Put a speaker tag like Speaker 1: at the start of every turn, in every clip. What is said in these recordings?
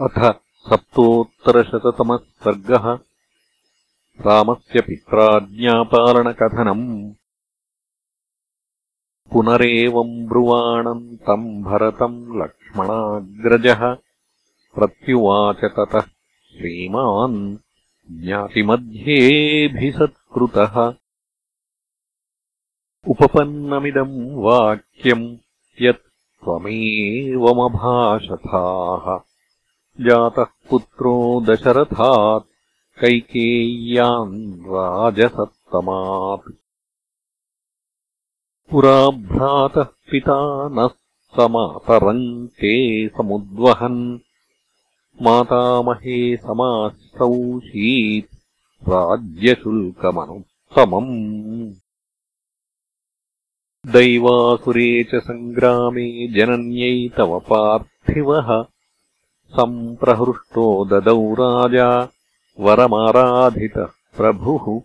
Speaker 1: अथ सप्तोत्तरशततमः सर्गः रामस्य पित्राज्ञापालनकथनम्। पुनरेवम् ब्रुवाणम् तम् भरतम् लक्ष्मणाग्रजः। प्रत्युवाच ततः श्रीमान् ज्ञातिमध्येऽभिसत्कृतः। उपपन्नमिदम् वाक्यम् यत् त्वमेवमभाषथाः जातः पुत्रो दशरथात् कैकेय्यान् राजसत्तमात्। पुरा भ्रातः पिता नः समातरम् ते समुद्वहन्। मातामहे समाश्रौषीत् राज्यशुल्कमनुत्तमम्। दैवासुरे च सङ्ग्रामे जनन्यै तव पार्थिवः सम्प्रहृष्टो ददौ राजा वरमाराधितः प्रभुः।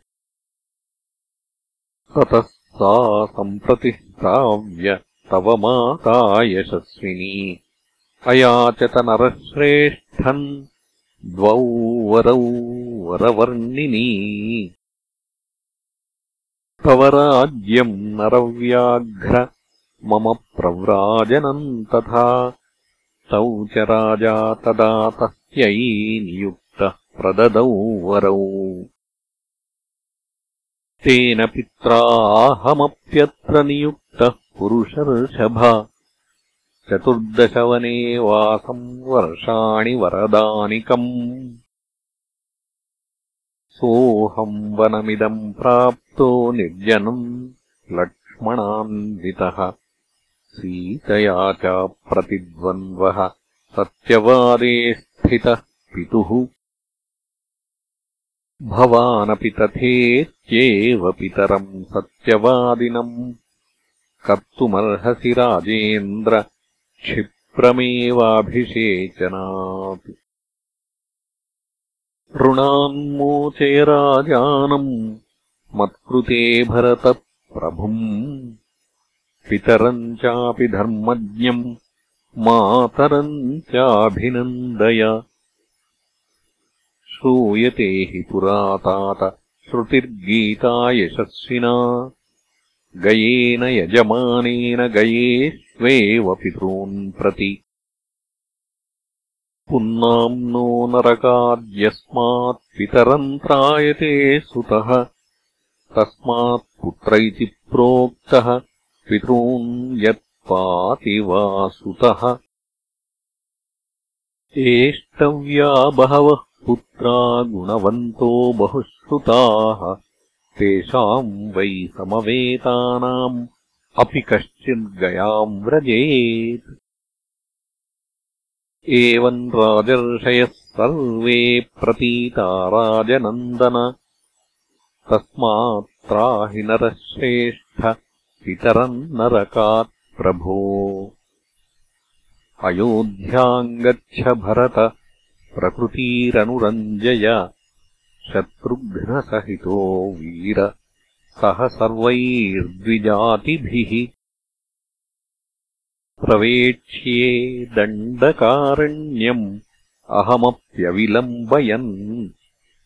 Speaker 1: ततः सा सम्प्रतिष्ठाव्य तव माता यशस्विनी। अयाचत नरश्रेष्ठम् द्वौ वरौ वरवर्णिनी। तव राज्यम् नरव्याघ्र मम प्रव्राजनम् तथा तौ च राजा तदा तस्यै नियुक्तः प्रददौ वरौ। तेन पित्राहमप्यत्र नियुक्तः पुरुषर्षभ। चतुर्दशवने वासम् वर्षाणि वरदानिकम्। सोऽहम् वनमिदम् प्राप्तो निर्जनम् लक्ष्मणान्वितः सीतया च प्रतिद्वन्द्वः सत्यवादे स्थितः पितुः। भवानपि तथेत्येव पितरम् सत्यवादिनम् कर्तुमर्हसि राजेन्द्र क्षिप्रमेवाभिषेचनात्। ऋणान्मोचय राजानम् मत्कृते भरतप्रभुम् पितरम् चापि धर्मज्ञम् मातरम् चाभिनन्दय। श्रूयते हि पुरातात श्रुतिर्गीता यशस्विना गयेन यजमानेन गयेष्वेव पितॄन् प्रति। पुन्नाम्नो नरकाद्यस्मात् पितरम् त्रायते सुतः। तस्मात् पुत्र इति प्रोक्तः पितॄन् यत्पाति वा सुतः एष्टव्या बहवः पुत्रा गुणवन्तो बहुश्रुताः। तेषाम् वै समवेतानाम् अपि कश्चिद्गयाम् व्रजेत्। एवम् राजर्षयः सर्वे प्रतीता राजनन्दन। तस्मात्त्राहि नरश्रेष्ठ पितरम् नरकात् प्रभो अयोध्याम् गच्छ भरत प्रकृतीरनुरञ्जय शत्रुघ्नसहितो वीर सह सर्वैर्द्विजातिभिः। प्रवेक्ष्ये दण्डकारण्यम् अहमप्यविलम्बयन्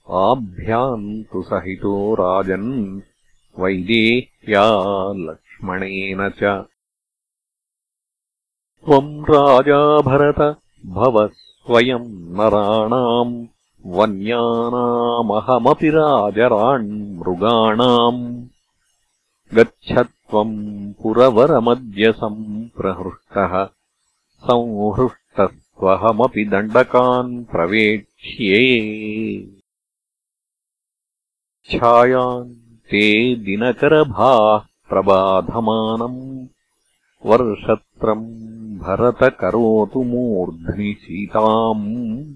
Speaker 1: आभ्याम् तु सहितो राजन् वैदेह्या लक्ष्मणेन च। त्वम् राजा भरत भव स्वयम् नराणाम् वन्यानामहमपि राजराण्मृगाणाम् गच्छ त्वम् पुरवरमद्य सम्प्रहृष्टः संहृष्टस्त्वहमपि दण्डकान् प्रवेक्ष्ये। छायान् ते दिनकरभाः प्रबाधमानम् वर्षत्रम् भरत करोतु मूर्ध्नि सीताम्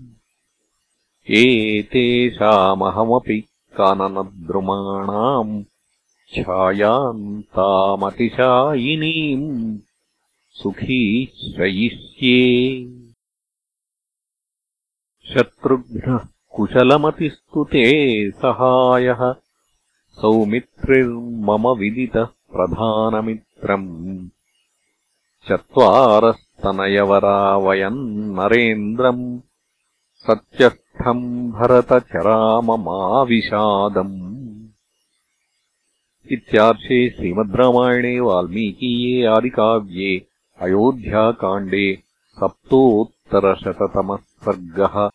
Speaker 1: एतेषामहमपि काननद्रुमाणाम् छायान्तामतिशायिनीम् सुखी श्रयिष्ये। शत्रुघ्नः कुशलमतिस्तु ते सहायः। सौमित्रिर्मम विदितः प्रधानमित्रम्। चत्वारस्तनयवरा वयम् नरेन्द्रम्। सत्यस्थम् भरतचराममाविषादम्। इत्यार्षे श्रीमद् रामायणे वाल्मीकीये आदिकाव्ये अयोध्याकाण्डे सप्तोत्तरशततमः सर्गः